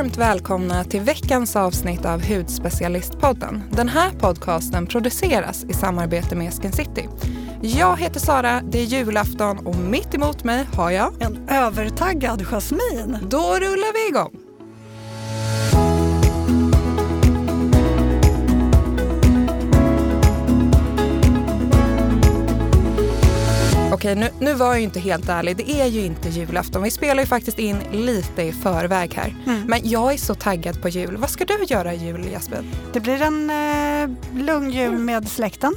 varmt välkomna till veckans avsnitt av Hudspecialistpodden. Den här podcasten produceras i samarbete med Skin City. Jag heter Sara, det är julafton och mitt emot mig har jag... En övertaggad Jasmin. Då rullar vi igång! Okej, nu, nu var jag ju inte helt ärlig. Det är ju inte julafton. Vi spelar ju faktiskt in lite i förväg här. Mm. Men jag är så taggad på jul. Vad ska du göra i jul, Jasmin? Det blir en eh, lugn jul med släkten.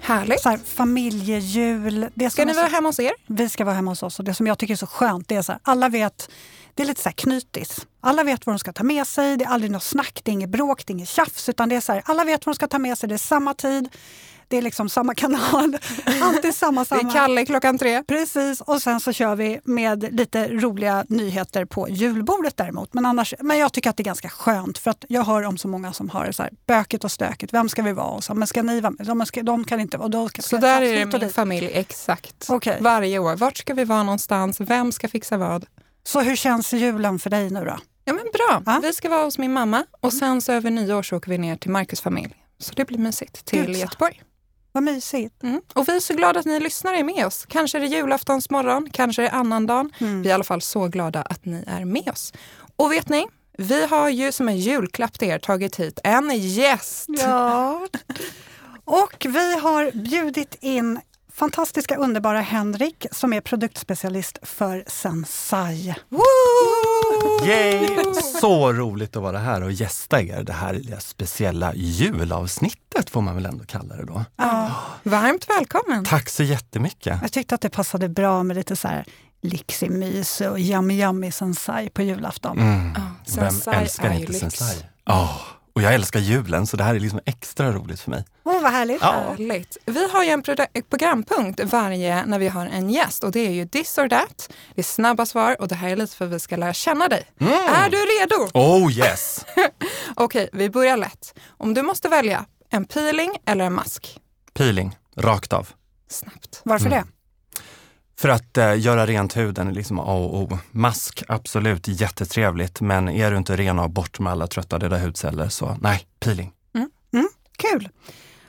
Härligt. Så här, familjejul. Det Ska ni är så- vara hemma hos er? Vi ska vara hemma hos oss och det som jag tycker är så skönt det är så här, alla vet, det är lite så här knytis. Alla vet vad de ska ta med sig, det är aldrig något snack, det är inget bråk, det är inget tjafs utan det är så här, alla vet vad de ska ta med sig, det är samma tid, det är liksom samma kanal, alltid samma Det samma. är Kalle klockan tre. Precis, och sen så kör vi med lite roliga nyheter på julbordet däremot. Men, annars, men jag tycker att det är ganska skönt för att jag hör om så många som har så här, böket och stökigt. Vem ska vi vara? Och så, men ska ni vara med? De, ska, de kan inte vara. Då ska, Så där är det min dit. familj, exakt. Okej. Varje år. Vart ska vi vara någonstans? Vem ska fixa vad? Så hur känns julen för dig nu då? Ja men bra. Ja. Vi ska vara hos min mamma och sen så över nyår så åker vi ner till Marcus familj. Så det blir mysigt till. Göteborg. Vad mysigt. Mm. Och vi är så glada att ni lyssnare är med oss. Kanske är det julaftonsmorgon, kanske är det annandagen. Mm. Vi är i alla fall så glada att ni är med oss. Och vet ni, vi har ju som en julklapp till er tagit hit en gäst. Ja. Och vi har bjudit in fantastiska underbara Henrik som är produktspecialist för Sensai. Woo! Yay! Så roligt att vara här och gästa er det här lilla speciella julavsnittet får man väl ändå kalla det då. Ja. Varmt välkommen. Tack så jättemycket. Jag tyckte att det passade bra med lite så här lyxig mys och yummy yummy sensai på julafton. Mm. Ja, Vem Sensai älskar är ju inte lyx. Sensai? Ja, och jag älskar julen så det här är liksom extra roligt för mig. Åh, vad härligt! Ja. Härligt. Vi har ju en programpunkt varje när vi har en gäst och det är ju this or that. Det är snabba svar och det här är lite för att vi ska lära känna dig. Är du redo? Oh yes! Okej, vi börjar lätt. Om du måste välja en peeling eller en mask? Peeling, rakt av. Snabbt. Varför Mm. det? För att eh, göra rent huden är liksom A och O. Mask, absolut jättetrevligt, men är du inte ren och bort med alla trötta döda hudceller så nej, peeling. Kul!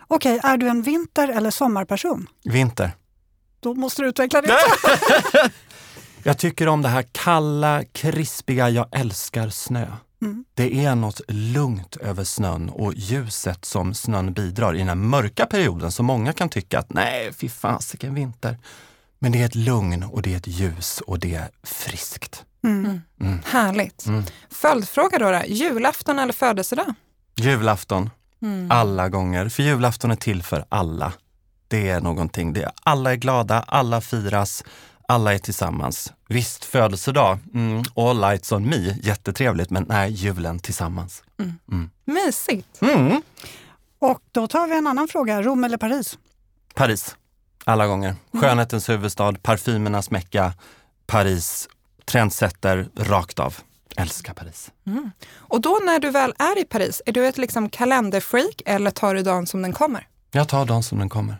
Okej, är du en vinter eller sommarperson? Vinter. Då måste du utveckla det. Jag tycker om det här kalla, krispiga, jag älskar snö. Mm. Det är något lugnt över snön och ljuset som snön bidrar i den här mörka perioden som många kan tycka att nej, fy fasiken vinter. Men det är ett lugn och det är ett ljus och det är friskt. Mm. Härligt. Mm. Följdfråga då, då. Julafton eller födelsedag? Julafton, Mm. alla gånger. För julafton är till för alla. Det är någonting, det är, alla är glada, alla firas, alla är tillsammans. Visst, födelsedag, mm, all lights on me, jättetrevligt, men nej, julen tillsammans. Mysigt. Mm. Och då tar vi en annan fråga. Rom eller Paris? Paris, alla gånger. Skönhetens huvudstad, parfymernas mecka, Paris, trendsetter rakt av. Älskar Paris. Och då när du väl är i Paris, är du ett liksom kalenderfreak eller tar du dagen som den kommer? Jag tar dagen som den kommer.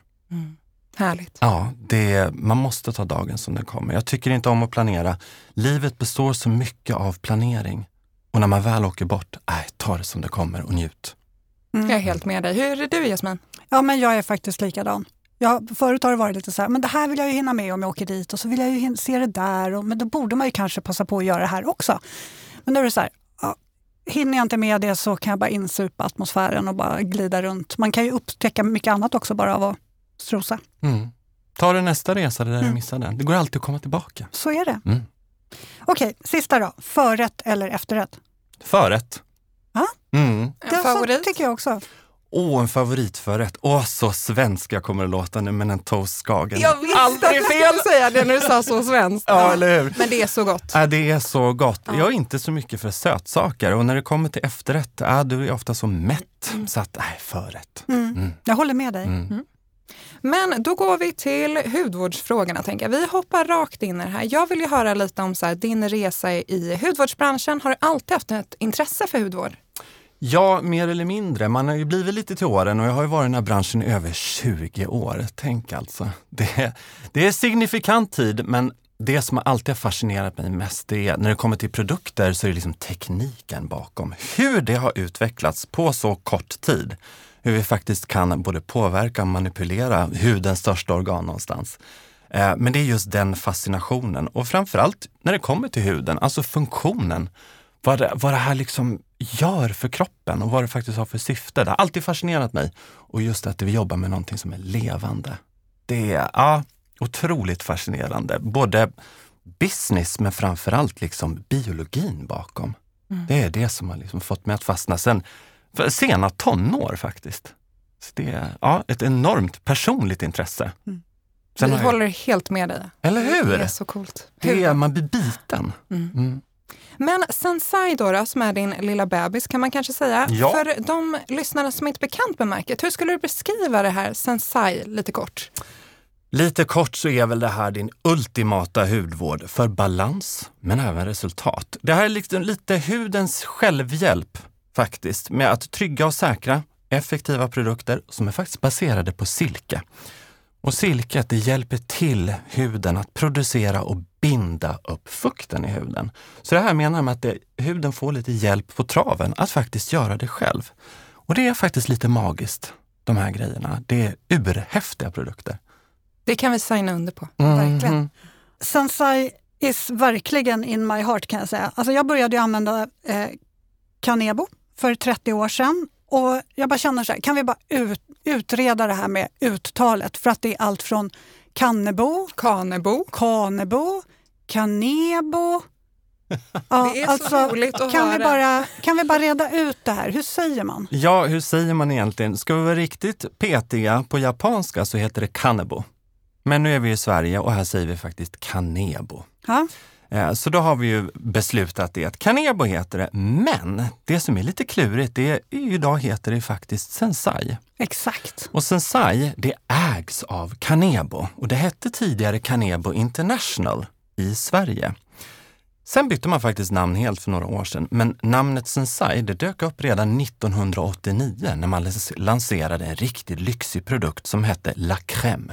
Härligt. Ja, det, man måste ta dagen som den kommer. Jag tycker inte om att planera. Livet består så mycket av planering. Och när man väl åker bort, nej, ta det som det kommer och njut. Mm. Jag är helt med dig. Hur är du Jasmin? Ja, men jag är faktiskt likadan. Jag, förut har det varit lite så här, men det här vill jag ju hinna med om jag åker dit och så vill jag ju se det där. Och, men då borde man ju kanske passa på att göra det här också. Men nu är det så här, ja, hinner jag inte med det så kan jag bara insupa atmosfären och bara glida runt. Man kan ju upptäcka mycket annat också bara av att strosa. Mm. Ta det nästa resa, det där Mm. du missade. Det går alltid att komma tillbaka. Så är det. Mm. Okej, sista då. Förrätt eller efterrätt? Förrätt. Ja. Mm. Det favorit? Tycker jag också. Åh, en favoritförrätt. Åh, så svensk jag kommer att låta nu, men en toast Skagen. Jag visste att du skulle säga det när du sa så svenskt. Ja, eller hur? Men det är så gott. Äh, det är så gott. Ja. Jag är inte så mycket för sötsaker och när det kommer till efterrätt, äh, du är ofta så mätt. Så att, nej, förrätt. Mm. Mm. Jag håller med dig. Mm. Men då går vi till hudvårdsfrågorna. Tänker jag. Vi hoppar rakt in i det här. Jag vill ju höra lite om så här, din resa i hudvårdsbranschen. Har du alltid haft ett intresse för hudvård? Ja, mer eller mindre. Man har ju blivit lite till åren och jag har ju varit i den här branschen i över 20 år. Tänk alltså. Det, det är signifikant tid, men det som alltid har fascinerat mig mest, det är när det kommer till produkter så är det liksom tekniken bakom. Hur det har utvecklats på så kort tid. Hur vi faktiskt kan både påverka och manipulera hudens största organ någonstans. Eh, men det är just den fascinationen och framförallt när det kommer till huden, alltså funktionen. Vad det, vad det här liksom gör för kroppen och vad det faktiskt har för syfte. Det har alltid fascinerat mig. Och just att vi jobbar med någonting som är levande. Det är ja, otroligt fascinerande. Både business men framförallt liksom biologin bakom. Mm. Det är det som har liksom fått mig att fastna sen sena tonår faktiskt. Så det är ja, ett enormt personligt intresse. Mm. Sen Vi håller helt med dig. Eller hur? Det är så coolt. Det är, man blir biten. Mm. Men Sensai då, då, som är din lilla bebis kan man kanske säga. Ja. För de lyssnare som inte är bekant med märket, hur skulle du beskriva det här Sensai lite kort? Lite kort så är väl det här din ultimata hudvård för balans, men även resultat. Det här är liksom lite hudens självhjälp faktiskt, med att trygga och säkra effektiva produkter som är faktiskt baserade på silke. Och silket det hjälper till huden att producera och binda upp fukten i huden. Så det här menar man att det, huden får lite hjälp på traven att faktiskt göra det själv. Och det är faktiskt lite magiskt, de här grejerna. Det är urhäftiga produkter. Det kan vi signa under på. Mm. Verkligen. Sensai is verkligen in my heart kan jag säga. Alltså jag började använda eh, Kanebo för 30 år sedan och jag bara känner så här, kan vi bara ut, utreda det här med uttalet? För att det är allt från Kannebo, Kanebo, Kanebo, Kanebo. Ja, det är alltså, så roligt att kan höra. Vi bara, kan vi bara reda ut det här? Hur säger man? Ja, hur säger man egentligen? Ska vi vara riktigt petiga på japanska så heter det Kanebo. Men nu är vi i Sverige och här säger vi faktiskt Kanebo. Ja. Eh, så då har vi ju beslutat det Kanebo heter det, men det som är lite klurigt, det är idag heter det faktiskt Sensai. Exakt. Och Sensai, det ägs av Kanebo och det hette tidigare Kanebo International i Sverige. Sen bytte man faktiskt namn helt för några år sedan, men namnet Sensai det dök upp redan 1989 när man lanserade en riktigt lyxig produkt som hette La Crème.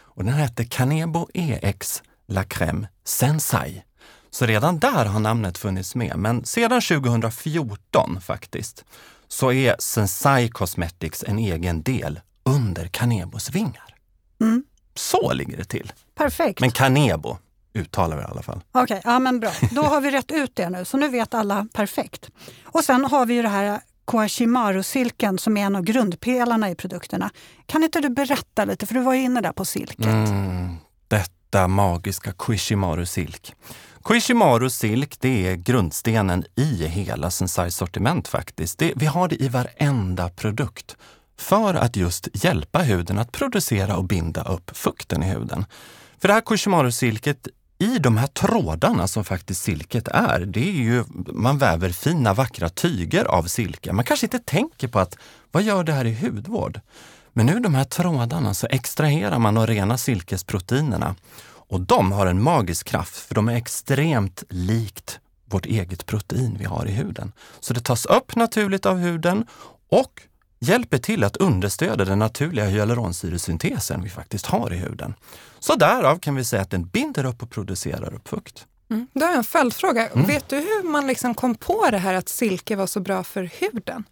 Och den hette Kanebo EX La Crème Sensai. Så redan där har namnet funnits med, men sedan 2014 faktiskt, så är Sensai Cosmetics en egen del under Kanebos vingar. Mm. Så ligger det till. Perfekt. Men Kanebo uttalar vi i alla fall. Okej, okay, ja men bra. Då har vi rätt ut det nu, så nu vet alla perfekt. Och sen har vi ju det här Koashimaru-silken som är en av grundpelarna i produkterna. Kan inte du berätta lite, för du var ju inne där på silket. Mm, detta magiska Koishimaru silk. Koishimaru silk det är grundstenen i hela Sensai sortiment faktiskt. Det, vi har det i varenda produkt för att just hjälpa huden att producera och binda upp fukten i huden. För det här Koishimaru-silket i de här trådarna som faktiskt silket är, det är ju, man väver fina vackra tyger av silke. Man kanske inte tänker på att, vad gör det här i hudvård? Men ur de här trådarna så extraherar man och renar silkesproteinerna. Och de har en magisk kraft, för de är extremt likt vårt eget protein vi har i huden. Så det tas upp naturligt av huden och hjälper till att understödja den naturliga hyaluronsyresyntesen vi faktiskt har i huden. Så därav kan vi säga att den binder upp och producerar upp fukt. Mm. Då har jag en följdfråga. Mm. Vet du hur man liksom kom på det här att silke var så bra för huden?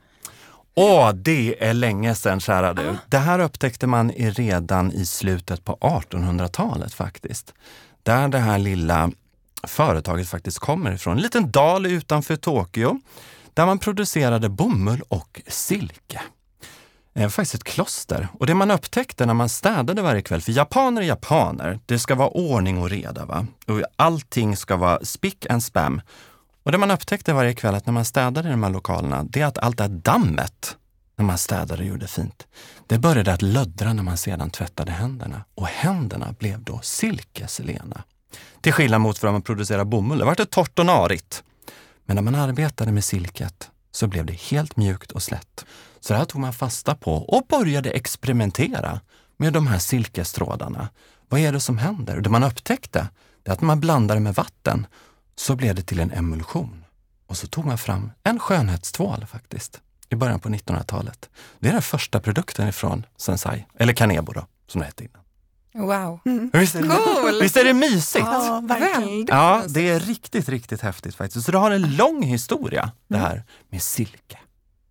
Åh, det är länge sedan kära du. Ah. Det här upptäckte man redan i slutet på 1800-talet faktiskt. Där det här lilla företaget faktiskt kommer ifrån. En liten dal utanför Tokyo där man producerade bomull och silke eh, faktiskt ett kloster. Och det man upptäckte när man städade varje kväll, för japaner är japaner, det ska vara ordning och reda. Va? Och allting ska vara spick and spam. Och det man upptäckte varje kväll att när man städade i de här lokalerna, det är att allt det här dammet, när man städade och gjorde fint, det började att löddra när man sedan tvättade händerna. Och händerna blev då silkeslena. Till skillnad mot för att man producerar bomull, det var det torrt och narigt. Men när man arbetade med silket så blev det helt mjukt och slätt. Så det här tog man fasta på och började experimentera med de här silkestrådarna. Vad är det som händer? Det man upptäckte är att när man blandade med vatten så blev det till en emulsion. Och så tog man fram en skönhetstvål faktiskt, i början på 1900-talet. Det är den första produkten ifrån Sensai, eller Kanebo då, som det hette innan. Wow. Visst, är det, Cool. visst är det mysigt? Ja. Väldigt Ja, det är riktigt, riktigt häftigt faktiskt. Så det har en lång historia det här med silke.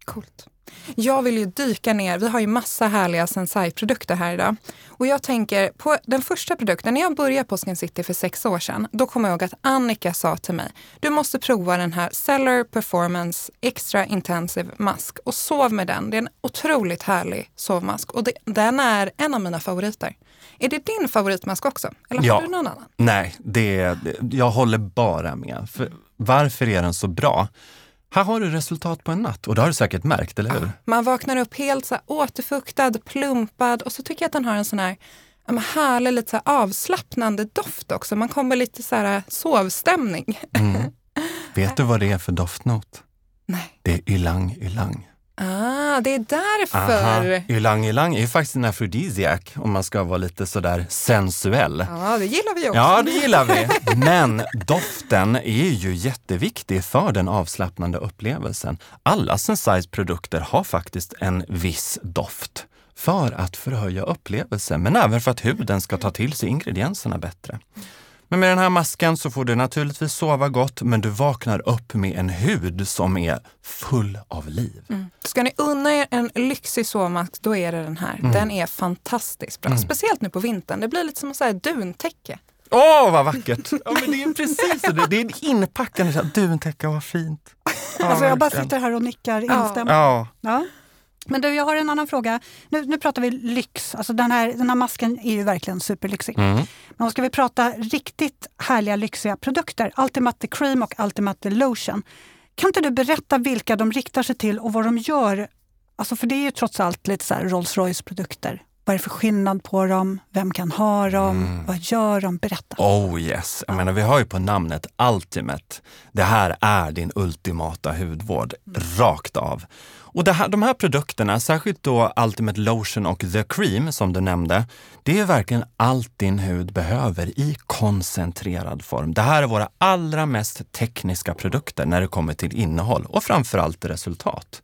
Coolt. Jag vill ju dyka ner, vi har ju massa härliga Sensai-produkter här idag. Och jag tänker på den första produkten, när jag började på Skin City för sex år sedan, då kommer jag ihåg att Annika sa till mig, du måste prova den här Cellar Performance Extra Intensive Mask och sov med den. Det är en otroligt härlig sovmask och det, den är en av mina favoriter. Är det din favoritmask också? Eller har Ja. du någon annan? Nej, det, jag håller bara med. För varför är den så bra? Här har du resultat på en natt och det har du säkert märkt, eller hur? Man vaknar upp helt så här återfuktad, plumpad och så tycker jag att den har en sån här ja, men härlig, lite så här avslappnande doft också. Man kommer lite så här sovstämning. Vet du vad det är för doftnot? Nej. Det är ylang ylang. Ah, det är därför. Ylang ylang är ju faktiskt en afrodisiak om man ska vara lite sådär sensuell. Ja, det gillar vi också. Ja, det gillar vi. Men doften är ju jätteviktig för den avslappnande upplevelsen. Alla Sensais produkter har faktiskt en viss doft för att förhöja upplevelsen, men även för att huden ska ta till sig ingredienserna bättre. Men med den här masken så får du naturligtvis sova gott, men du vaknar upp med en hud som är full av liv. Ska ni unna er en lyxig sovmask, då är det den här. Mm. Den är fantastiskt bra. Speciellt nu på vintern. Det blir lite som ett duntäcke. Åh, vad vackert! Ja, men det är precis. Det, det är inpackande duntäcke, vad fint. Ja, Alltså jag bara sitter här och nickar instämmande. Ja, Ja. Men du, jag har en annan fråga. Nu, nu pratar vi lyx. Alltså den, här, den här masken är ju verkligen superlyxig. Mm. Men ska vi prata riktigt härliga lyxiga produkter, Ultimate Cream och Ultimate Lotion. Kan inte du berätta vilka de riktar sig till och vad de gör? Alltså för det är ju trots allt lite så Rolls Royce-produkter. Vad är det för skillnad på dem? Vem kan ha dem? Mm. Vad gör de? Berätta. Oh yes, jag menar vi har ju på namnet Ultimate. Det här är din ultimata hudvård, rakt av. Och här, de här produkterna, särskilt då Ultimate Lotion och The Cream som du nämnde, det är verkligen allt din hud behöver i koncentrerad form. Det här är våra allra mest tekniska produkter när det kommer till innehåll och framförallt resultat.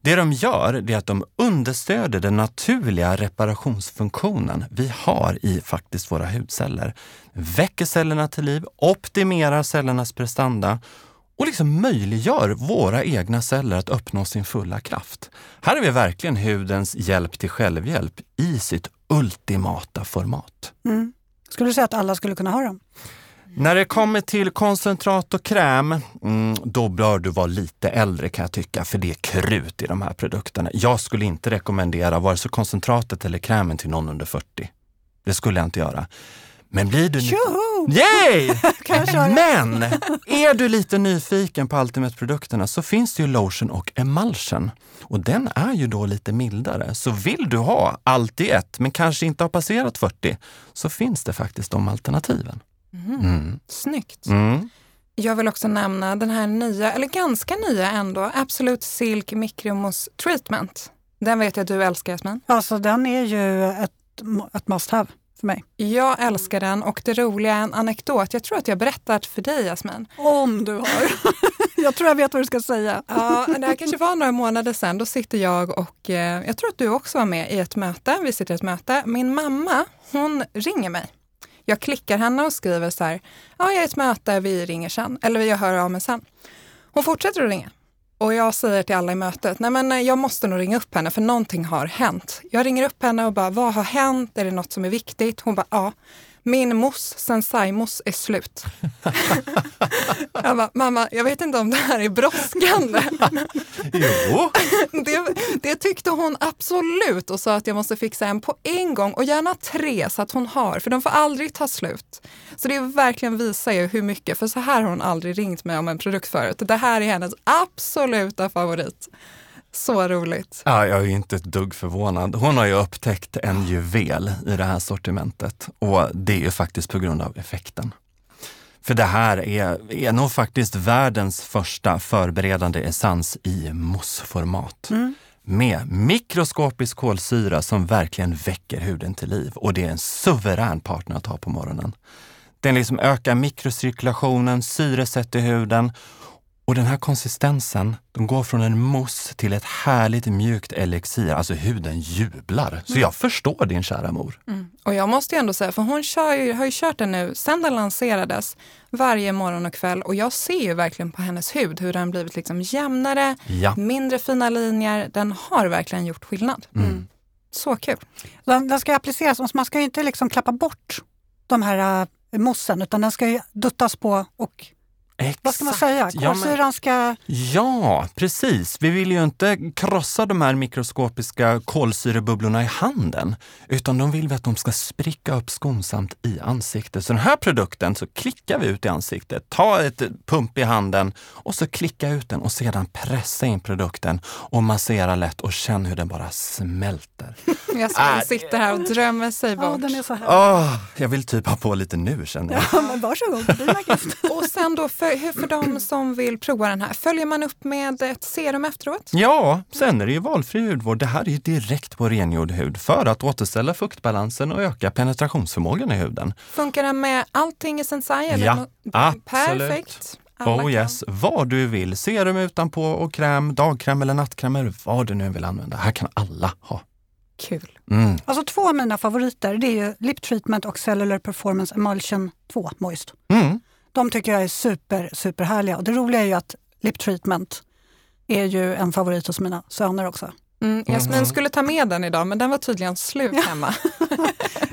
Det de gör det är att de understöder den naturliga reparationsfunktionen vi har i faktiskt våra hudceller. Väcker cellerna till liv, optimerar cellernas prestanda och liksom möjliggör våra egna celler att uppnå sin fulla kraft. Här är vi verkligen hudens hjälp till självhjälp i sitt ultimata format. Mm. Skulle du säga att alla skulle kunna ha dem? När det kommer till koncentrat och kräm, mm, då bör du vara lite äldre kan jag tycka, för det är krut i de här produkterna. Jag skulle inte rekommendera vare sig koncentratet eller krämen till någon under 40. Det skulle jag inte göra. Men blir du... Tjoho! Yay! Men är du lite nyfiken på Ultimate-produkterna så finns det ju lotion och emulsion. Och den är ju då lite mildare. Så vill du ha allt i ett, men kanske inte har passerat 40, så finns det faktiskt de alternativen. Mm. Snyggt. Mm. Jag vill också nämna den här nya, eller ganska nya ändå, Absolute Silk Micromousse Treatment. Den vet jag att du älskar Jasmin. Alltså den är ju ett, ett must have för mig. Jag älskar den och det roliga är en anekdot. Jag tror att jag berättat för dig Jasmin. Om du har. jag tror jag vet vad du ska säga. Ja, det här kanske var några månader sedan. Då sitter jag och, eh, jag tror att du också var med i ett möte. Vi sitter i ett möte. Min mamma, hon ringer mig. Jag klickar henne och skriver så här, ja jag är i ett möte, vi ringer sen. Eller jag hör av mig sen. Hon fortsätter att ringa. Och jag säger till alla i mötet, nej men eh, jag måste nog ringa upp henne för någonting har hänt. Jag ringer upp henne och bara, vad har hänt? Är det något som är viktigt? Hon bara, ja. Min mousse, sensai-mousse, är slut. jag bara, mamma, jag vet inte om det här är brådskande. Jo, Det, det tyckte hon absolut och sa att jag måste fixa en på en gång och gärna tre så att hon har, för de får aldrig ta slut. Så det verkligen visar ju hur mycket, för så här har hon aldrig ringt mig om en produkt förut. Det här är hennes absoluta favorit. Så roligt. ja, jag är inte ett dugg förvånad. Hon har ju upptäckt en juvel i det här sortimentet och det är ju faktiskt på grund av effekten. För det här är, är nog faktiskt världens första förberedande essens i mousseformat. Med mikroskopisk kolsyra som verkligen väcker huden till liv och det är en suverän partner att ha på morgonen. Den liksom ökar mikrocirkulationen, syresätter huden Och den här konsistensen, de går från en mousse till ett härligt mjukt elixir. Alltså huden jublar. Så jag förstår din kära mor. Mm. Och jag måste ju ändå säga, för hon kör ju, har ju kört den nu sedan den lanserades varje morgon och kväll och jag ser ju verkligen på hennes hud hur den blivit liksom jämnare, Ja. mindre fina linjer. Den har verkligen gjort skillnad. Mm. Så kul. Den, den ska ju appliceras, och man ska ju inte liksom klappa bort de här äh, mossen utan den ska ju duttas på och Exakt. vad ska man säga? Ja, men- Kolsyran ska... Ja, precis. Vi vill ju inte krossa de här mikroskopiska kolsyrebubblorna i handen, utan de vill vi att de ska spricka upp skonsamt i ansiktet. Så den här produkten så klickar vi ut i ansiktet, ta ett pump i handen och så klicka ut den och sedan pressa in produkten och massera lätt och känn hur den bara smälter. Jag Äh, sitter här och drömmer sig Ja, bort. den är så här. Åh, jag vill typ ha på lite nu känner jag. Ja, men varsågod, dina gift. Och sen då, för, hur- för de som vill prova den här, följer man upp med ett serum efteråt? Ja, sen är det ju valfri hudvård. Det här är ju direkt på rengjord hud för att återställa fuktbalansen och öka penetrationsförmågan i huden. Funkar den med allting i Sensai? eller Ja, absolut. Perfekt. Alla oh kan. yes, vad du vill. Serum utanpå och kräm, dagkräm eller nattkräm eller vad du nu vill använda. Här kan alla ha. Kul. Mm. Alltså två av mina favoriter det är ju Lip Treatment och Cellular Performance Emulsion 2 Moist. Mm. De tycker jag är super, super härliga. Och det roliga är ju att Lip Treatment är ju en favorit hos mina söner också. Mm, Jasmin Mhm. skulle ta med den idag men den var tydligen slut hemma.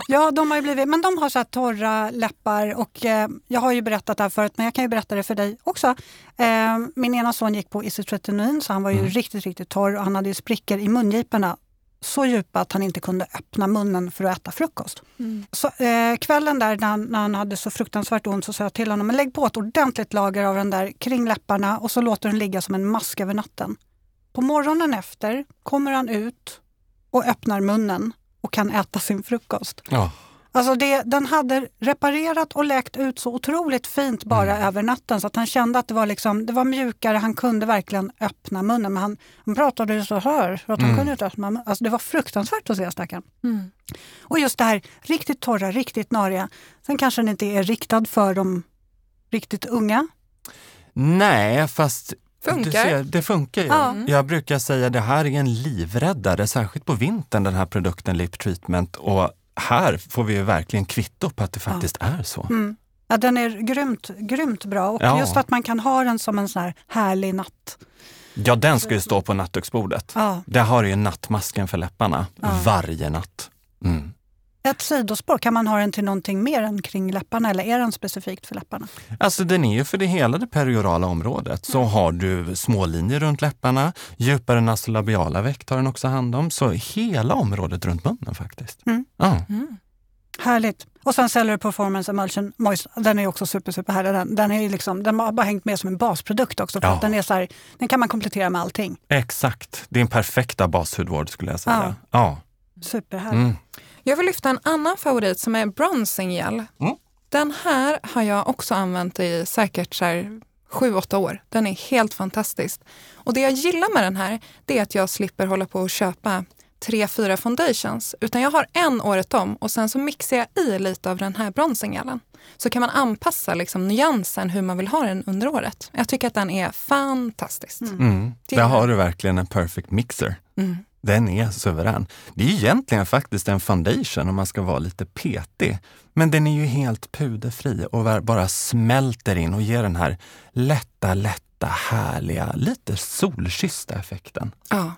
Ja, de har ju blivit, men de har så här torra läppar och eh, jag har ju berättat det här förut men jag kan ju berätta det för dig också. Eh, min ena son gick på isotretinoin så han var ju Mm. riktigt, riktigt torr och han hade ju sprickor i mungiporna så djupa att han inte kunde öppna munnen för att äta frukost. Mm. Så, eh, kvällen där när han, när han hade så fruktansvärt ont så sa jag till honom, men lägg på ett ordentligt lager av den där kring läpparna och så låter den ligga som en mask över natten. På morgonen efter kommer han ut och öppnar munnen och kan äta sin frukost. Ja. Alltså det, den hade reparerat och läkt ut så otroligt fint bara över natten så att han kände att det var, liksom, det var mjukare, han kunde verkligen öppna munnen. Men han, han pratade ju så här, så att han Mm. kunde inte öppna munnen. Alltså det var fruktansvärt att se stackaren. Mm. Och just det här riktigt torra, riktigt nariga. Sen kanske den inte är riktad för de riktigt unga. Nej, fast Funkar. Ser, det funkar ju. Ja. Jag brukar säga det här är en livräddare, särskilt på vintern, den här produkten Lip Treatment. Och här får vi ju verkligen kvitto på att det faktiskt är så. Mm. Ja, den är grymt, grymt bra och Ja. just att man kan ha den som en sån här härlig natt. Ja, den ska ju stå på nattduksbordet. Ja. Det har ju nattmasken för läpparna Ja. varje natt. Mm. Ett sidospår, kan man ha den till någonting mer än kring läpparna eller är den specifikt för läpparna? Alltså den är ju för det hela det periorala området. Så har du små linjer runt läpparna, djupare nasolabiala veck tar den också hand om. Så hela området runt munnen faktiskt. Mm. Ja. Härligt. Och sen Cellular Performance Emulsion Moist, den är också super, super härlig. Den, den, är liksom, den har bara hängt med som en basprodukt också. För Ja. att den, är så här, den kan man komplettera med allting. Exakt, din perfekta bashudvård skulle jag säga. Ja. Superhärlig. Mm. Jag vill lyfta en annan favorit som är bronzing gel. Mm. Den här har jag också använt i säkert så här sju, åtta år. Den är helt fantastisk. Och det jag gillar med den här, det är att jag slipper hålla på och köpa tre, fyra foundations. Utan jag har en året om och sen så mixar jag i lite av den här bronzinggelen. Så kan man anpassa liksom nyansen hur man vill ha den under året. Jag tycker att den är fantastisk. Mm. Det Där är- har du verkligen en perfect mixer. Mm. Den är suverän. Det är egentligen faktiskt en foundation om man ska vara lite petig. Men den är ju helt puderfri och bara smälter in och ger den här lätta, lätta, härliga, lite solkyssta effekten. Ja,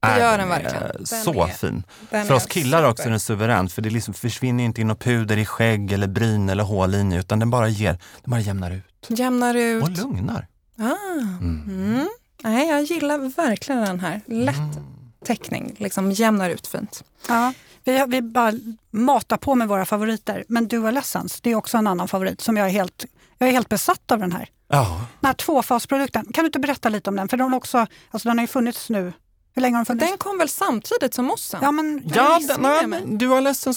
det gör den verkligen. Den så är- fin. För oss killar också är den suverän, för det liksom försvinner inte in något puder i skägg eller bryn eller hårlinje, utan den bara ger, den bara jämnar ut. Jämnar ut. Och lugnar. Ah. Mm. Mm. Nej, jag gillar verkligen den här. Lätt Mm. Teckning, liksom jämnar ut fint. Ja, vi, vi bara matar på med våra favoriter. Men Dual Essence, det är också en annan favorit som jag är helt, jag är helt besatt av den här. Ja, Den här tvåfasprodukten, kan du inte berätta lite om den? För den, också, alltså den har ju funnits nu. Hur länge har den funnits? Den kom väl samtidigt som mossen? ja, men, Ja, den, nej, men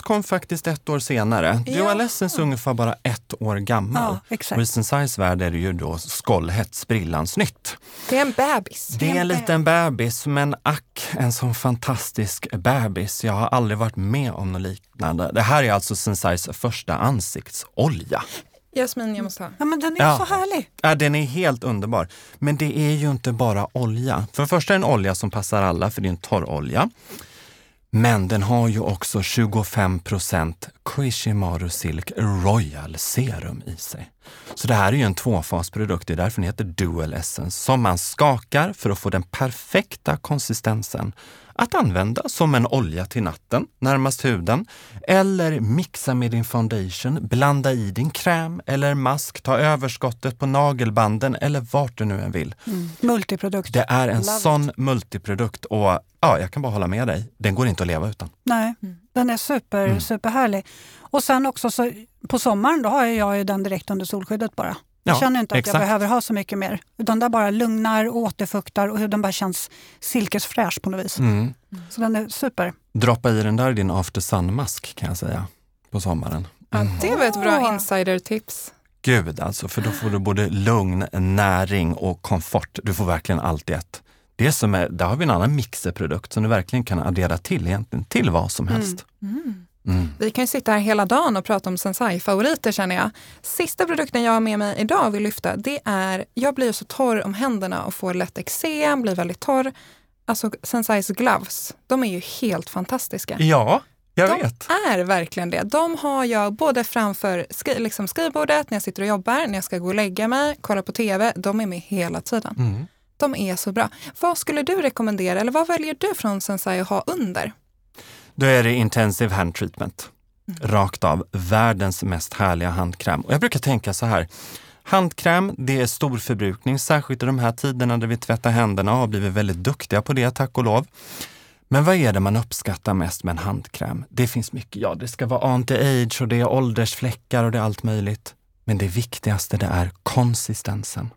kom faktiskt ett år senare. Ja. Essence är ungefär bara ett år gammal. ja exakt. Och i Sensais värld är det ju då skållhett sprillans nytt. Det är en bebis. Det är en liten bebis, men ack, en sån fantastisk bebis. Jag har aldrig varit med om något liknande. Det här är alltså Sensais första ansiktsolja. Jasmin, jag måste ha. Ja, men den är Ja. så härlig. Ja, den är helt underbar. Men det är ju inte bara olja. För det första är det en olja som passar alla, för det är en torrolja. Men den har ju också 25% Kishimaru Silk Royal Serum i sig. Så det här är ju en tvåfasprodukt, det är därför den heter Dual Essence, som man skakar för att få den perfekta konsistensen att använda som en olja till natten närmast huden. Eller mixa med din foundation, blanda i din kräm eller mask, ta överskottet på nagelbanden eller vart du nu än vill. Multiprodukt. Det är en Love it. sån multiprodukt och ja, jag kan bara hålla med dig. Den går inte att leva utan. Nej, den är super, Mm. superhärlig. Och sen också så, på sommaren då har jag ju den direkt under solskyddet bara. Jag Ja, känner inte att exakt. jag behöver ha så mycket mer. Utan det bara lugnar och återfuktar och huden bara känns silkesfräsch på något vis. Mm. Så den är super. Droppa i den där i din after sun-mask kan jag säga på sommaren. Ja, det var ett bra insider-tips. Gud alltså, för då får du både lugn, näring och komfort. Du får verkligen allt i ett. Det som är, där har vi en annan mixerprodukt som du verkligen kan addera till egentligen, till vad som helst. Mm. Vi kan ju sitta här hela dagen och prata om Sensai-favoriter känner jag. Sista produkten jag har med mig idag och vill lyfta, det är, jag blir så torr om händerna och får lätt eksem, blir väldigt torr. Alltså Sensais gloves, de är ju helt fantastiska. Ja, jag de vet. är verkligen det. De har jag både framför skri liksom skrivbordet, när jag sitter och jobbar, när jag ska gå och lägga mig, kolla på TV. De är med hela tiden. Mm. De är så bra. Vad skulle du rekommendera eller vad väljer du från Sensai att ha under? Då är det intensive hand treatment. Mm. Rakt av. Världens mest härliga handkräm. Och jag brukar tänka så här. Handkräm, det är stor förbrukning, särskilt i de här tiderna där vi tvättar händerna och har blivit väldigt duktiga på det, tack och lov. Men vad är det man uppskattar mest med en handkräm? Det finns mycket. Ja, det ska vara anti-age och det är åldersfläckar och det är allt möjligt. Men det viktigaste det är konsistensen.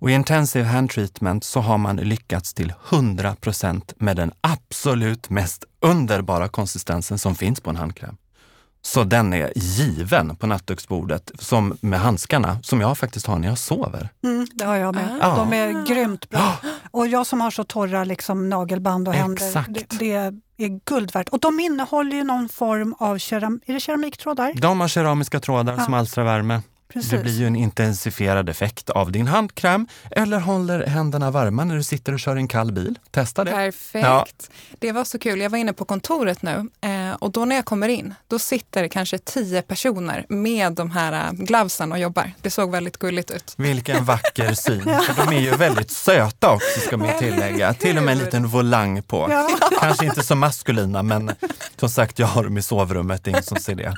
Och i Intensive Hand Treatment så har man lyckats till 100% med den absolut mest underbara konsistensen som finns på en handkräm. Så den är given på nattduksbordet som med handskarna som jag faktiskt har när jag sover. Mm, det har jag med. Ah. De är grymt bra. Och jag som har så torra liksom, nagelband och händer, det, det är guld värt. Och de innehåller ju någon form av keram, är det keramiktrådar. De har keramiska trådar Ja. som alstrar värme. Precis. Det blir ju en intensifierad effekt av din handkräm eller håller händerna varma när du sitter och kör en kall bil. Testa det. Perfekt. Ja. Det var så kul. Jag var inne på kontoret nu eh, och då när jag kommer in, då sitter det kanske tio personer med de här eh, glovesen och jobbar. Det såg väldigt gulligt ut. Vilken vacker syn. För de är ju väldigt söta också ska man tillägga. Till och med en liten volang på. Ja. Kanske inte så maskulina men som sagt jag har dem i sovrummet, det är ingen som ser det.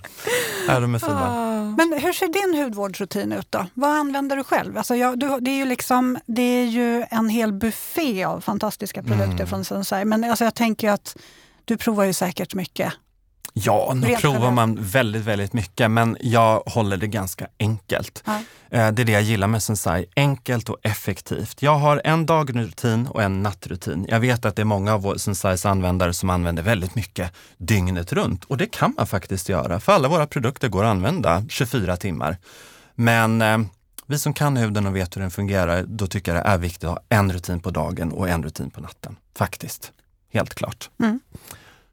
Ja, de är fina. Men hur ser din hudvårdsrutin ut då? Vad använder du själv? Alltså jag, du, det, är ju liksom, det är ju en hel buffé av fantastiska produkter Mm. från Sensai. Men alltså jag tänker ju att du provar ju säkert mycket. Ja, nu Rent provar man väldigt, väldigt mycket men jag håller det ganska enkelt. Ja. Eh, Det är det jag gillar med Sensai, enkelt och effektivt. Jag har en dagrutin och en nattrutin. Jag vet att det är många av Sensais användare som använder väldigt mycket dygnet runt och det kan man faktiskt göra för alla våra produkter går att använda 24 timmar. Men eh, vi som kan huden och vet hur den fungerar, då tycker jag det är viktigt att ha en rutin på dagen och en rutin på natten. Faktiskt, helt klart. Mm.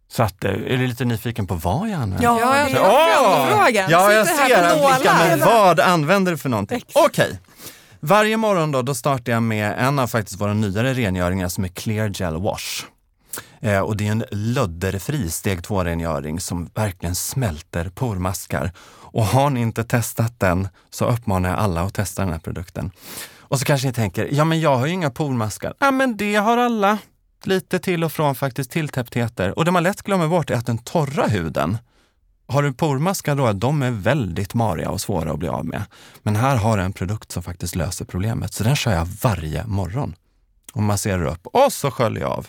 Så att, eh, är du lite nyfiken på vad jag använder? Ja, Ja, det- jag tar frågan. Ja, jag ser att vilka, men vad använder du för någonting? Okej. Varje morgon då, då startar jag med en av faktiskt våra nyare rengöringar som är Clear Gel Wash. Eh, och det är en lödderfri steg 2-rengöring som verkligen smälter pormaskar. Och har ni inte testat den så uppmanar jag alla att testa den här produkten. Och så kanske ni tänker, ja men jag har ju inga pormaskar. Ja men det har alla. Lite till och från faktiskt tilltäpptheter. Och det man lätt glömmer bort är att den torra huden, har du pormaskar då, de är väldigt mariga och svåra att bli av med. Men här har jag en produkt som faktiskt löser problemet. Så den kör jag varje morgon. Och masserar upp och så sköljer jag av.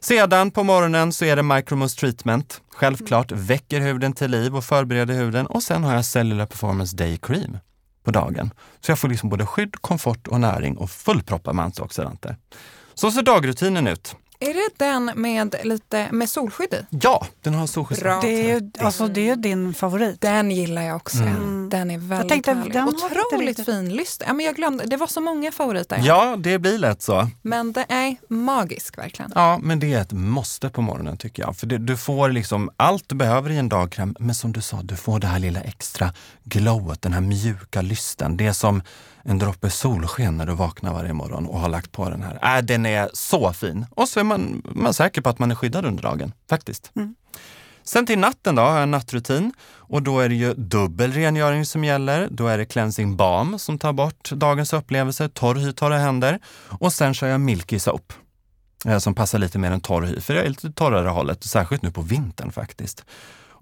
Sedan på morgonen så är det Micromousse treatment. Självklart väcker huden till liv och förbereder huden. Och sen har jag Cellular Performance Day Cream på dagen. Så jag får liksom både skydd, komfort och näring och fullproppar med antioxidanter. Så ser dagrutinen ut. Är det den med lite med solskydd i? Ja, den har solskydd. Det är ju alltså, det är ju din favorit. Den gillar jag också. Mm. Mm. Den är väldigt tänkte, härlig. den Otroligt fin lyster. Ja, men jag glömde, det var så många favoriter. Ja, det blir lätt så. Men det är magisk verkligen. Ja, men det är ett måste på morgonen tycker jag. För det, du får liksom allt du behöver i en dagkräm, men som du sa, du får det här lilla extra glowet, den här mjuka lysten. Det är som en droppe solsken när du vaknar varje morgon och har lagt på den här. Äh, den är så fin! Och så är man, man säker på att man är skyddad under dagen, faktiskt. Sen till natten då har jag en nattrutin och då är det ju dubbel rengöring som gäller. Då är det cleansing balm som tar bort dagens upplevelser, torr hy, torra händer. Och sen kör jag milky soap eh, som passar lite mer än torr hy, för det är lite torrare hållet, särskilt nu på vintern faktiskt.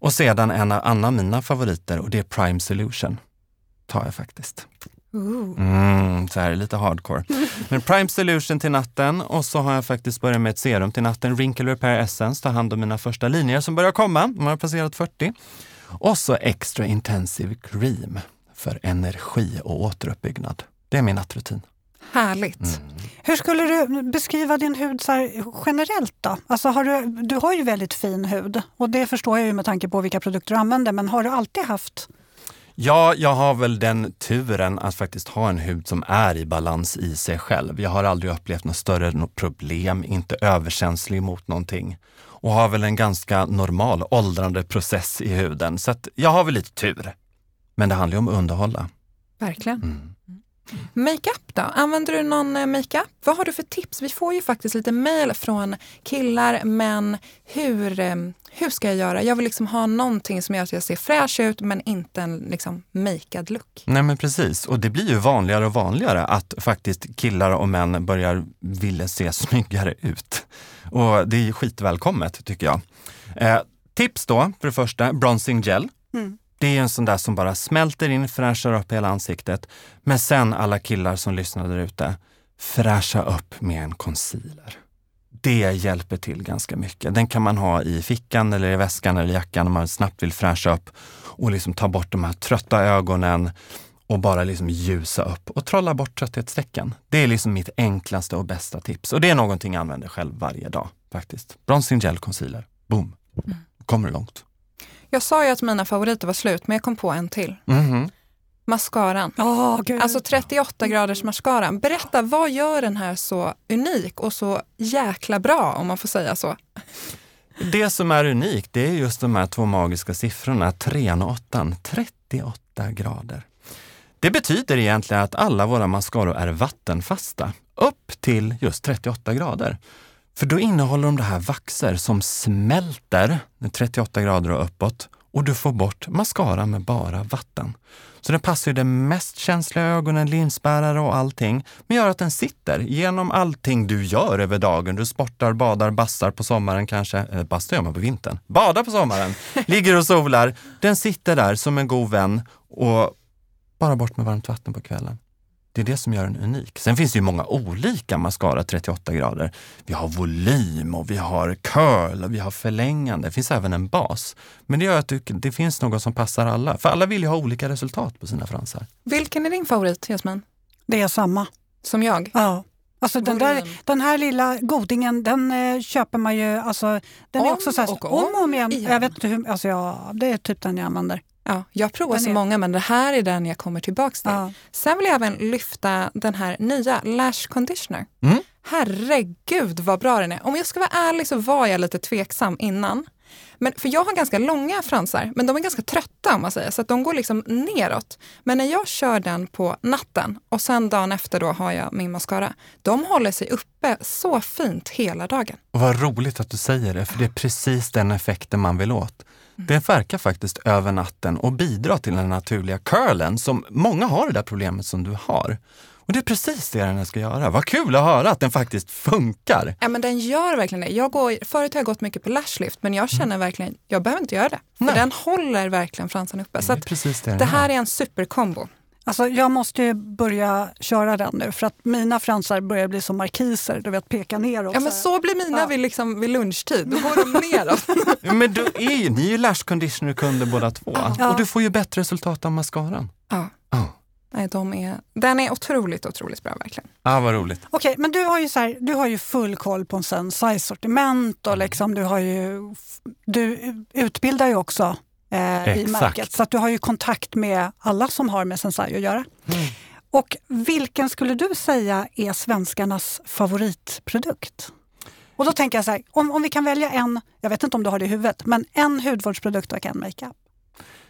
Och sedan en annan av mina favoriter och det är Prime Solution. Tar jag faktiskt. Mm, så här lite hardcore. Men Prime Solution till natten och så har jag faktiskt börjat med ett serum till natten. Wrinkle Repair Essence, tar hand om mina första linjer som börjar komma. De har passerat 40. Och så Extra Intensive Cream för energi och återuppbyggnad. Det är min nattrutin. Härligt. Mm. Hur skulle du beskriva din hud så generellt då? Alltså har du, du har ju väldigt fin hud och det förstår jag ju med tanke på vilka produkter du använder, men har du alltid haft Ja, jag har väl den turen att faktiskt ha en hud som är i balans i sig själv. Jag har aldrig upplevt något större problem, inte överkänslig mot någonting och har väl en ganska normal åldrande process i huden. Så att jag har väl lite tur. Men det handlar ju om att underhålla. Verkligen. Mm. Makeup då? Använder du någon eh, makeup? Vad har du för tips? Vi får ju faktiskt lite mejl från killar, men hur, eh, hur ska jag göra? Jag vill liksom ha någonting som gör att jag ser fräsch ut, men inte en liksom makead look. Nej men precis, och det blir ju vanligare och vanligare att faktiskt killar och män börjar vilja se snyggare ut. Och det är skitvälkommet tycker jag. Eh, tips då, för det första, bronzing gel. Mm. Det är en sån där som bara smälter in, fräschar upp hela ansiktet. Men sen alla killar som lyssnar där ute, fräscha upp med en concealer. Det hjälper till ganska mycket. Den kan man ha i fickan eller i väskan eller i jackan om man snabbt vill fräscha upp och liksom ta bort de här trötta ögonen och bara liksom ljusa upp och trolla bort trötthetstecken. Det är liksom mitt enklaste och bästa tips och det är någonting jag använder själv varje dag faktiskt. Bronzing gel concealer, boom, kommer du långt. Jag sa ju att mina favoriter var slut, men jag kom på en till. Mhm. Mascaran. Gud. Alltså 38 graders mascaran. Berätta, vad gör den här så unik och så jäkla bra om man får säga så? Det som är unikt det är just de här två magiska siffrorna, 3 och 8, 38 grader. Det betyder egentligen att alla våra mascaror är vattenfasta upp till just 38 grader. För då innehåller de det här vaxer som smälter med 38 grader och uppåt och du får bort mascara med bara vatten. Så den passar ju de mest känsliga ögonen, linsbärare och allting, men gör att den sitter genom allting du gör över dagen. Du sportar, badar, bastar på sommaren kanske. Eller bastar gör man på vintern. Badar på sommaren. Ligger och solar. Den sitter där som en god vän och bara bort med varmt vatten på kvällen. Det är det som gör den unik. Sen finns det ju många olika mascara 38 grader. Vi har volym och vi har curl och vi har förlängande. Det finns även en bas. Men det gör att det finns något som passar alla. För alla vill ju ha olika resultat på sina fransar. Vilken är din favorit, Jasmin? Det är samma. Som jag? Ja. Alltså den, där, den här lilla godingen, den eh, köper man ju, alltså, den är Om också så här, och om och om igen. igen. Jag vet inte hur, alltså ja, det är typ den jag använder. Ja, jag provar så många, men det här är den jag kommer tillbaks till. Ja. Sen vill jag även lyfta den här nya Lash Conditioner. Mm. Herregud vad bra den är. Om jag ska vara ärlig så var jag lite tveksam innan. Men, för jag har ganska långa fransar, men de är ganska trötta om man säger, så att de går liksom neråt. Men när jag kör den på natten och sen dagen efter då har jag min mascara, de håller sig uppe så fint hela dagen. Och vad roligt att du säger det, för det är precis den effekten man vill åt. Det verkar faktiskt över natten och bidra till den naturliga curlen som många har det där problemet som du har. Och det är precis det den ska göra. Vad kul att höra att den faktiskt funkar. Ja, men den gör verkligen det. Jag går, förut har jag gått mycket på lashlift, men jag känner verkligen, jag behöver inte göra det. För Nej. den håller verkligen fransarna uppe. Så Det det det här är en superkombo. Alltså, jag måste ju börja köra den nu för att mina fransar börjar bli som markiser, du vet peka neråt. Ja men så blir mina Ja. vid, liksom, vid lunchtid, då går de neråt. Ja, Men du är ju, ni är ju lash conditioner-kunder båda två. Ja. Och du får ju bättre resultat av mascaran. ja. Ja, Nej, de är, den är otroligt, otroligt bra verkligen. ah, vad roligt. Okej, men du har ju, så här, du har ju full koll på en size-sortiment och liksom, du, har ju, du utbildar ju också eh, i märket. Så att du har ju kontakt med alla som har med Sensai att göra. Mm. Och vilken skulle du säga är svenskarnas favoritprodukt? Och då tänker jag så här, om, om vi kan välja en, jag vet inte om du har det i huvudet, men en hudvårdsprodukt och en makeup.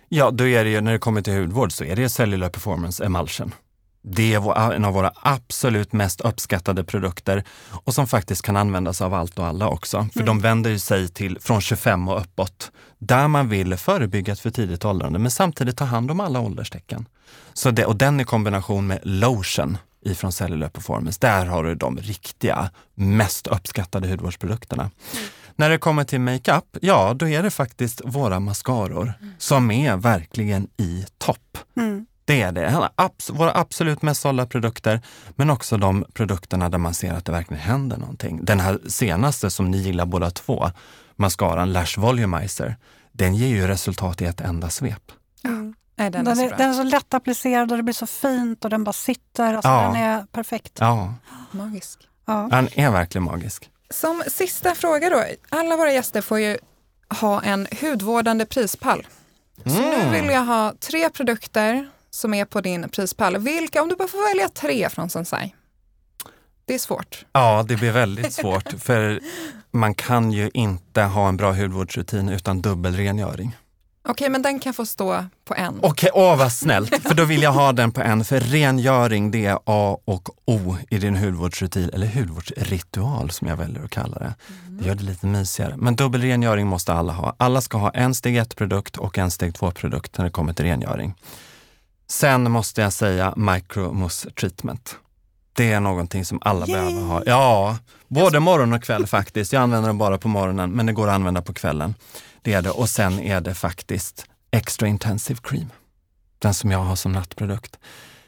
Ja, då är det ju, när det kommer till hudvård så är det Cellular Performance Emulsion. Det är en av våra absolut mest uppskattade produkter och som faktiskt kan användas av allt och alla också. För de vänder ju sig till från 25 och uppåt, där man vill förebygga ett för tidigt åldrande men samtidigt ta hand om alla ålderstecken. Så det, och den i kombination med lotion ifrån Cellular Performance, där har du de riktiga, mest uppskattade hudvårdsprodukterna. När det kommer till makeup, ja då är det faktiskt våra mascaror som är verkligen i topp. Mm. Det är det. Abs- våra absolut mest sålda produkter, men också de produkterna där man ser att det verkligen händer någonting. Den här senaste som ni gillar båda två, mascaran Lash Volumizer, den ger ju resultat i ett enda svep. Nej, den, Den, är så är, den är så lätt applicerad och det blir så fint och den bara sitter. Alltså, Ja. Den är perfekt. Ja, Magisk. Ja. den är verkligen magisk. Som sista fråga då. Alla våra gäster får ju ha en hudvårdande prispall. Så nu Mm. vill jag ha tre produkter som är på din prispall. Vilka, om du bara får välja tre från Sensai. Det är svårt. Ja, det blir väldigt svårt för man kan ju inte ha en bra hudvårdsrutin utan dubbelrengöring. Okej, men den kan få stå på en. Okej, åh vad snällt, för då vill jag ha den på en. För rengöring, det är A och O i din hudvårdsrutin, eller hudvårdsritual som jag väljer att kalla det. Det gör det lite mysigare. Men dubbelrengöring måste alla ha. Alla ska ha en steg 1-produkt och en steg 2-produkt när det kommer till rengöring. Sen måste jag säga micromousse treatment. Det är någonting som alla Yay! behöver ha. Ja, både morgon och kväll faktiskt. Jag använder den bara på morgonen, men det går att använda på kvällen. Det är det. Och sen är det faktiskt Extra Intensive Cream. Den som jag har som nattprodukt.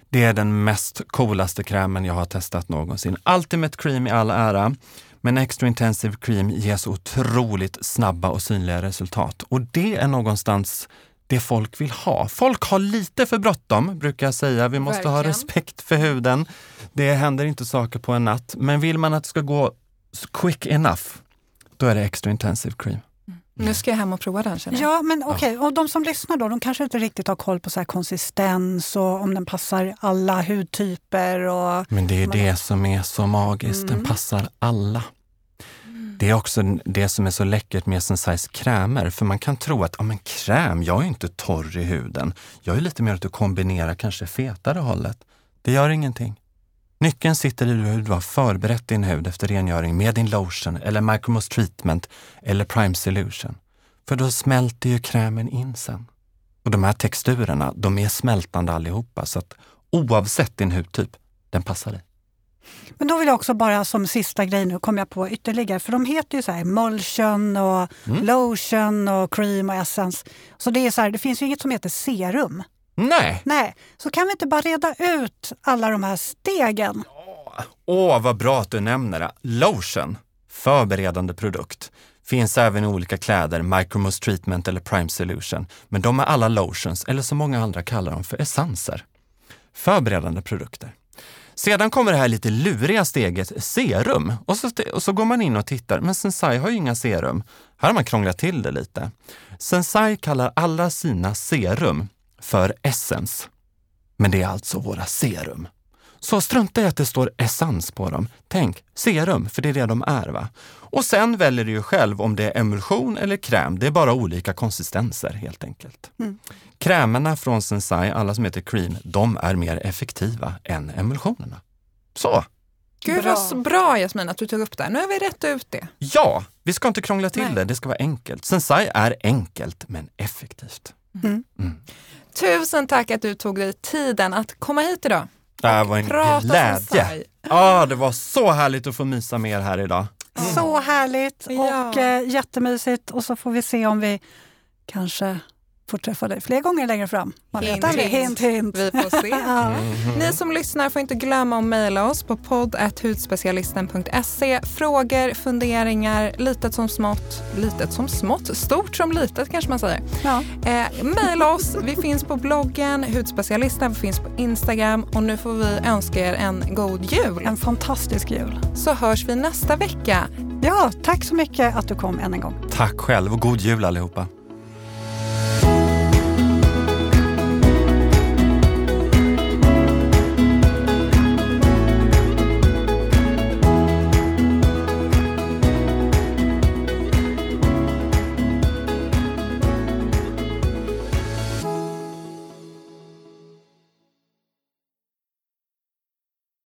Det är den mest coolaste krämen jag har testat någonsin. Ultimate Cream i all ära, men Extra Intensive Cream ger så otroligt snabba och synliga resultat. Och det är någonstans det folk vill ha. Folk har lite för bråttom, brukar jag säga. Vi måste ha Verkligen. respekt för huden. Det händer inte saker på en natt. Men vill man att det ska gå quick enough, då är det Extra Intensive Cream. Nu ska jag hem och prova den känner jag. Ja, men okej. Och de som lyssnar då, de kanske inte riktigt har koll på så här konsistens och om den passar alla hudtyper. Och... Men det är det som är så magiskt, den Mm. passar alla. Det är också det som är så läckert med Sensais krämer, för man kan tro att ja, men kräm, jag är inte torr i huden. Jag är lite mer att du kombinerar kanske fetare hållet. Det gör ingenting. Nyckeln sitter i hur du har förberett din hud efter rengöring med din lotion eller micromousse treatment eller prime solution. För då smälter ju krämen in sen. Och de här texturerna, de är smältande allihopa, så att oavsett din hudtyp, den passar dig. Men då vill jag också bara som sista grej nu kom jag på ytterligare, för de heter ju så här emulsion och Mm. lotion och cream och essence. Så det är så här, det finns ju inget som heter serum. Nej! Nej, så kan vi inte bara reda ut alla de här stegen? Åh, vad bra att du nämner det. Lotion, förberedande produkt. Finns även i olika kläder, micromousse treatment eller prime solution. Men de är alla lotions, eller som många andra kallar dem för essenser. Förberedande produkter. Sedan kommer det här lite luriga steget serum. Och så, och så går man in och tittar, men Sensai har ju inga serum. Här har man krånglat till det lite. Sensai kallar alla sina serum för essens. Men det är alltså våra serum. Så strunta i att det står essens på dem. Tänk serum, för det är det de är. va? Och sen väljer du ju själv om det är emulsion eller kräm. Det är bara olika konsistenser helt enkelt. Krämerna från Sensai, alla som heter cream, de är mer effektiva än emulsionerna. Så, Gud Bra. vad så bra Jasmin att du tog upp det. Nu har vi rätt ut det. ja, vi ska inte krångla till Nej. det. Det ska vara enkelt. Sensai är enkelt men effektivt. Tusen tack att du tog dig tiden att komma hit idag. Det här var en Prata glädje. Ja, det var så härligt att få mysa med er här idag. Så härligt Ja. och eh, jättemysigt. Och så får vi se om vi kanske får träffa dig fler gånger längre fram. Man Hint, vet aldrig. hint. Hint, hint. Vi får se. Ja. Ni som lyssnar får inte glömma att mejla oss på podd.hudspecialisten.se. Frågor, funderingar, litet som smått, litet som smått, stort som litet kanske man säger. Ja. Eh, mejla oss, vi finns på bloggen, Hudspecialisten, vi finns på Instagram och nu får vi önska er en god jul. En fantastisk jul. Så hörs vi nästa vecka. Ja, tack så mycket att du kom än en gång. Tack själv och god jul allihopa.